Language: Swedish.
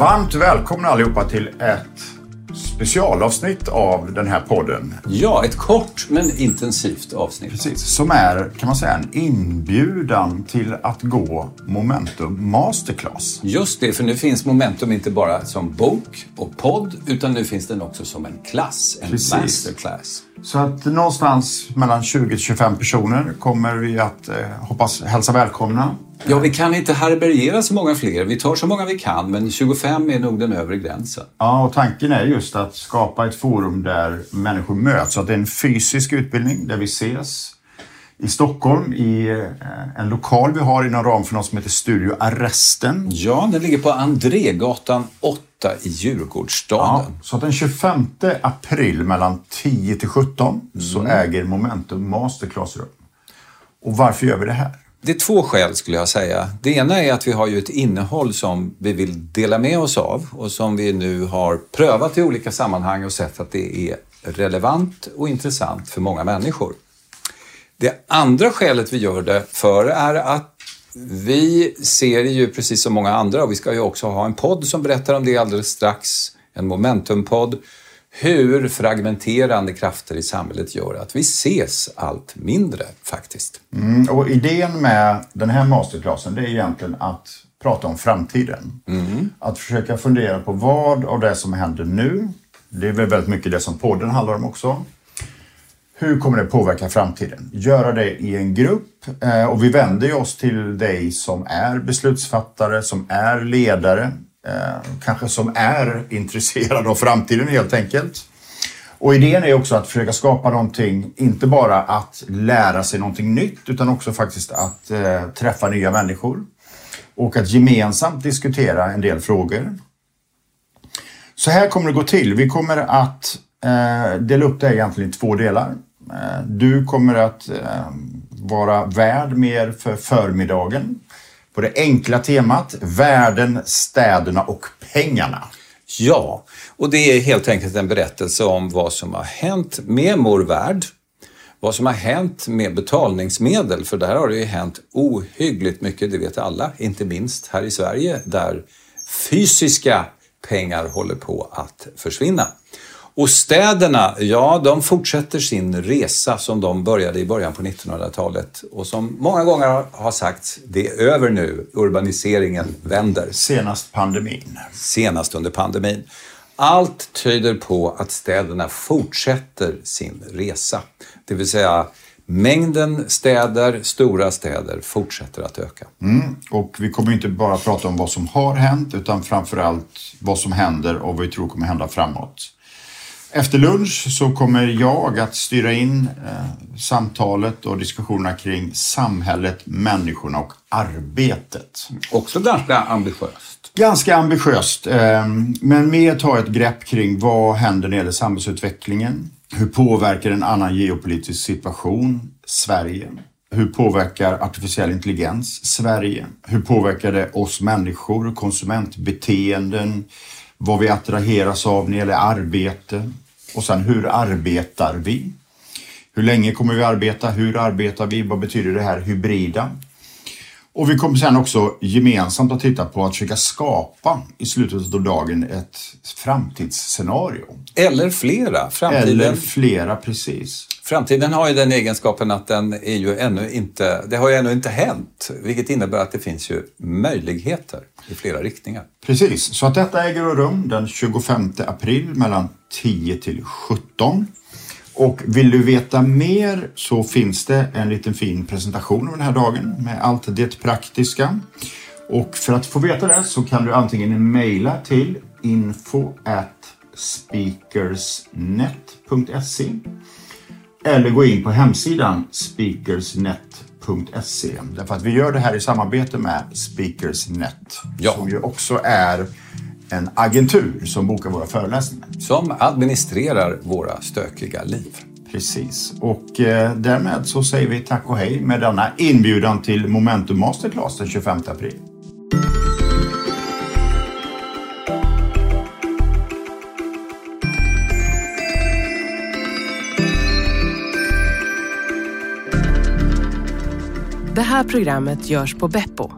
Varmt välkomna allihopa till ett specialavsnitt av den här podden. Ja, ett kort men intensivt avsnitt. Precis, som är kan man säga en inbjudan till att gå Momentum Masterclass. Just det, för nu finns Momentum inte bara som bok och podd utan nu finns den också som en klass, en Precis. masterclass. Så att någonstans mellan 20-25 personer kommer vi att eh, hoppas hälsa välkomna. Ja, vi kan inte härbärgera så många fler. Vi tar så många vi kan, men 25 är nog den övre gränsen. Ja, och tanken är just att skapa ett forum där människor möts. Så att det är en fysisk utbildning där vi ses i Stockholm i eh, en lokal vi har inom ram för något som heter Studio Arresten. Ja, den ligger på Andrégatan 8 i Djurgårdsstaden. Ja, så att den 25 april mellan 10 till 17 så äger Momentum Masterclass rum. Och varför gör vi det här? Det är två skäl skulle jag säga. Det ena är att vi har ju ett innehåll som vi vill dela med oss av och som vi nu har prövat i olika sammanhang och sett att det är relevant och intressant för många människor. Det andra skälet vi gör det för är att vi ser ju precis som många andra, och vi ska ju också ha en podd som berättar om det alldeles strax, en momentumpodd, hur fragmenterande krafter i samhället gör att vi ses allt mindre faktiskt. Mm, och idén med den här masterclassen det är egentligen att prata om framtiden. Att försöka fundera på vad av det som händer nu, det är väl väldigt mycket det som podden handlar om också. Hur kommer det påverka framtiden? Göra det i en grupp eh, och vi vänder oss till dig som är beslutsfattare, som är ledare, Eh, kanske som är intresserad av framtiden helt enkelt. Och idén är också att försöka skapa någonting, inte bara att lära sig någonting nytt utan också faktiskt att eh, träffa nya människor. Och att gemensamt diskutera en del frågor. Så här kommer det gå till. Vi kommer att eh, dela upp det här egentligen i två delar. Eh, du kommer att eh, vara värd mer för förmiddagen på det enkla temat världen, städerna och pengarna. Ja, och det är helt enkelt en berättelse om vad som har hänt med vår Värld, vad som har hänt med betalningsmedel, för där har det ju hänt ohyggligt mycket, det vet alla, inte minst här i Sverige där fysiska pengar håller på att försvinna. Och städerna, ja, de fortsätter sin resa som de började i början på 1900-talet och som många gånger har sagts, det är över nu, urbaniseringen vänder Senast pandemin. senast under pandemin. Allt tyder på att städerna fortsätter sin resa. Det vill säga mängden städer, stora städer, fortsätter att öka. Mm. Och vi kommer inte bara prata om vad som har hänt utan framförallt vad som händer och vad vi tror kommer hända framåt. Efter lunch så kommer jag att styra in eh, samtalet och diskussionerna kring samhället, människorna och arbetet. Också ganska ambitiöst. Ganska ambitiöst, eh, men mer ta ett grepp kring vad händer när det gäller samhällsutvecklingen. Hur påverkar en annan geopolitisk situation Sverige? Hur påverkar artificiell intelligens Sverige? Hur påverkar det oss människor, konsumentbeteenden, vad vi attraheras av när det gäller arbete? Och sen hur arbetar vi? Hur länge kommer vi arbeta? Hur arbetar vi? Vad betyder det här hybrida? Och vi kommer sen också gemensamt att titta på att försöka skapa i slutet av dagen ett framtidsscenario. Eller flera. Framtiden, Eller flera, precis. framtiden har ju den egenskapen att den är ju ännu inte, det har ju ännu inte hänt. Vilket innebär att det finns ju möjligheter i flera riktningar. Precis, så att detta äger rum den 25 april mellan 10 till 17. Och vill du veta mer så finns det en liten fin presentation av den här dagen med allt det praktiska. Och för att få veta det så kan du antingen mejla till info speakersnet.se eller gå in på hemsidan speakersnet.se. Därför att vi gör det här i samarbete med Speakersnet Ja. som ju också är en agentur som bokar våra föreläsningar. Som administrerar våra stökiga liv. Precis. Och eh, därmed så säger vi tack och hej med denna inbjudan till Momentum Masterclass den 25 april. Det här programmet görs på Beppo.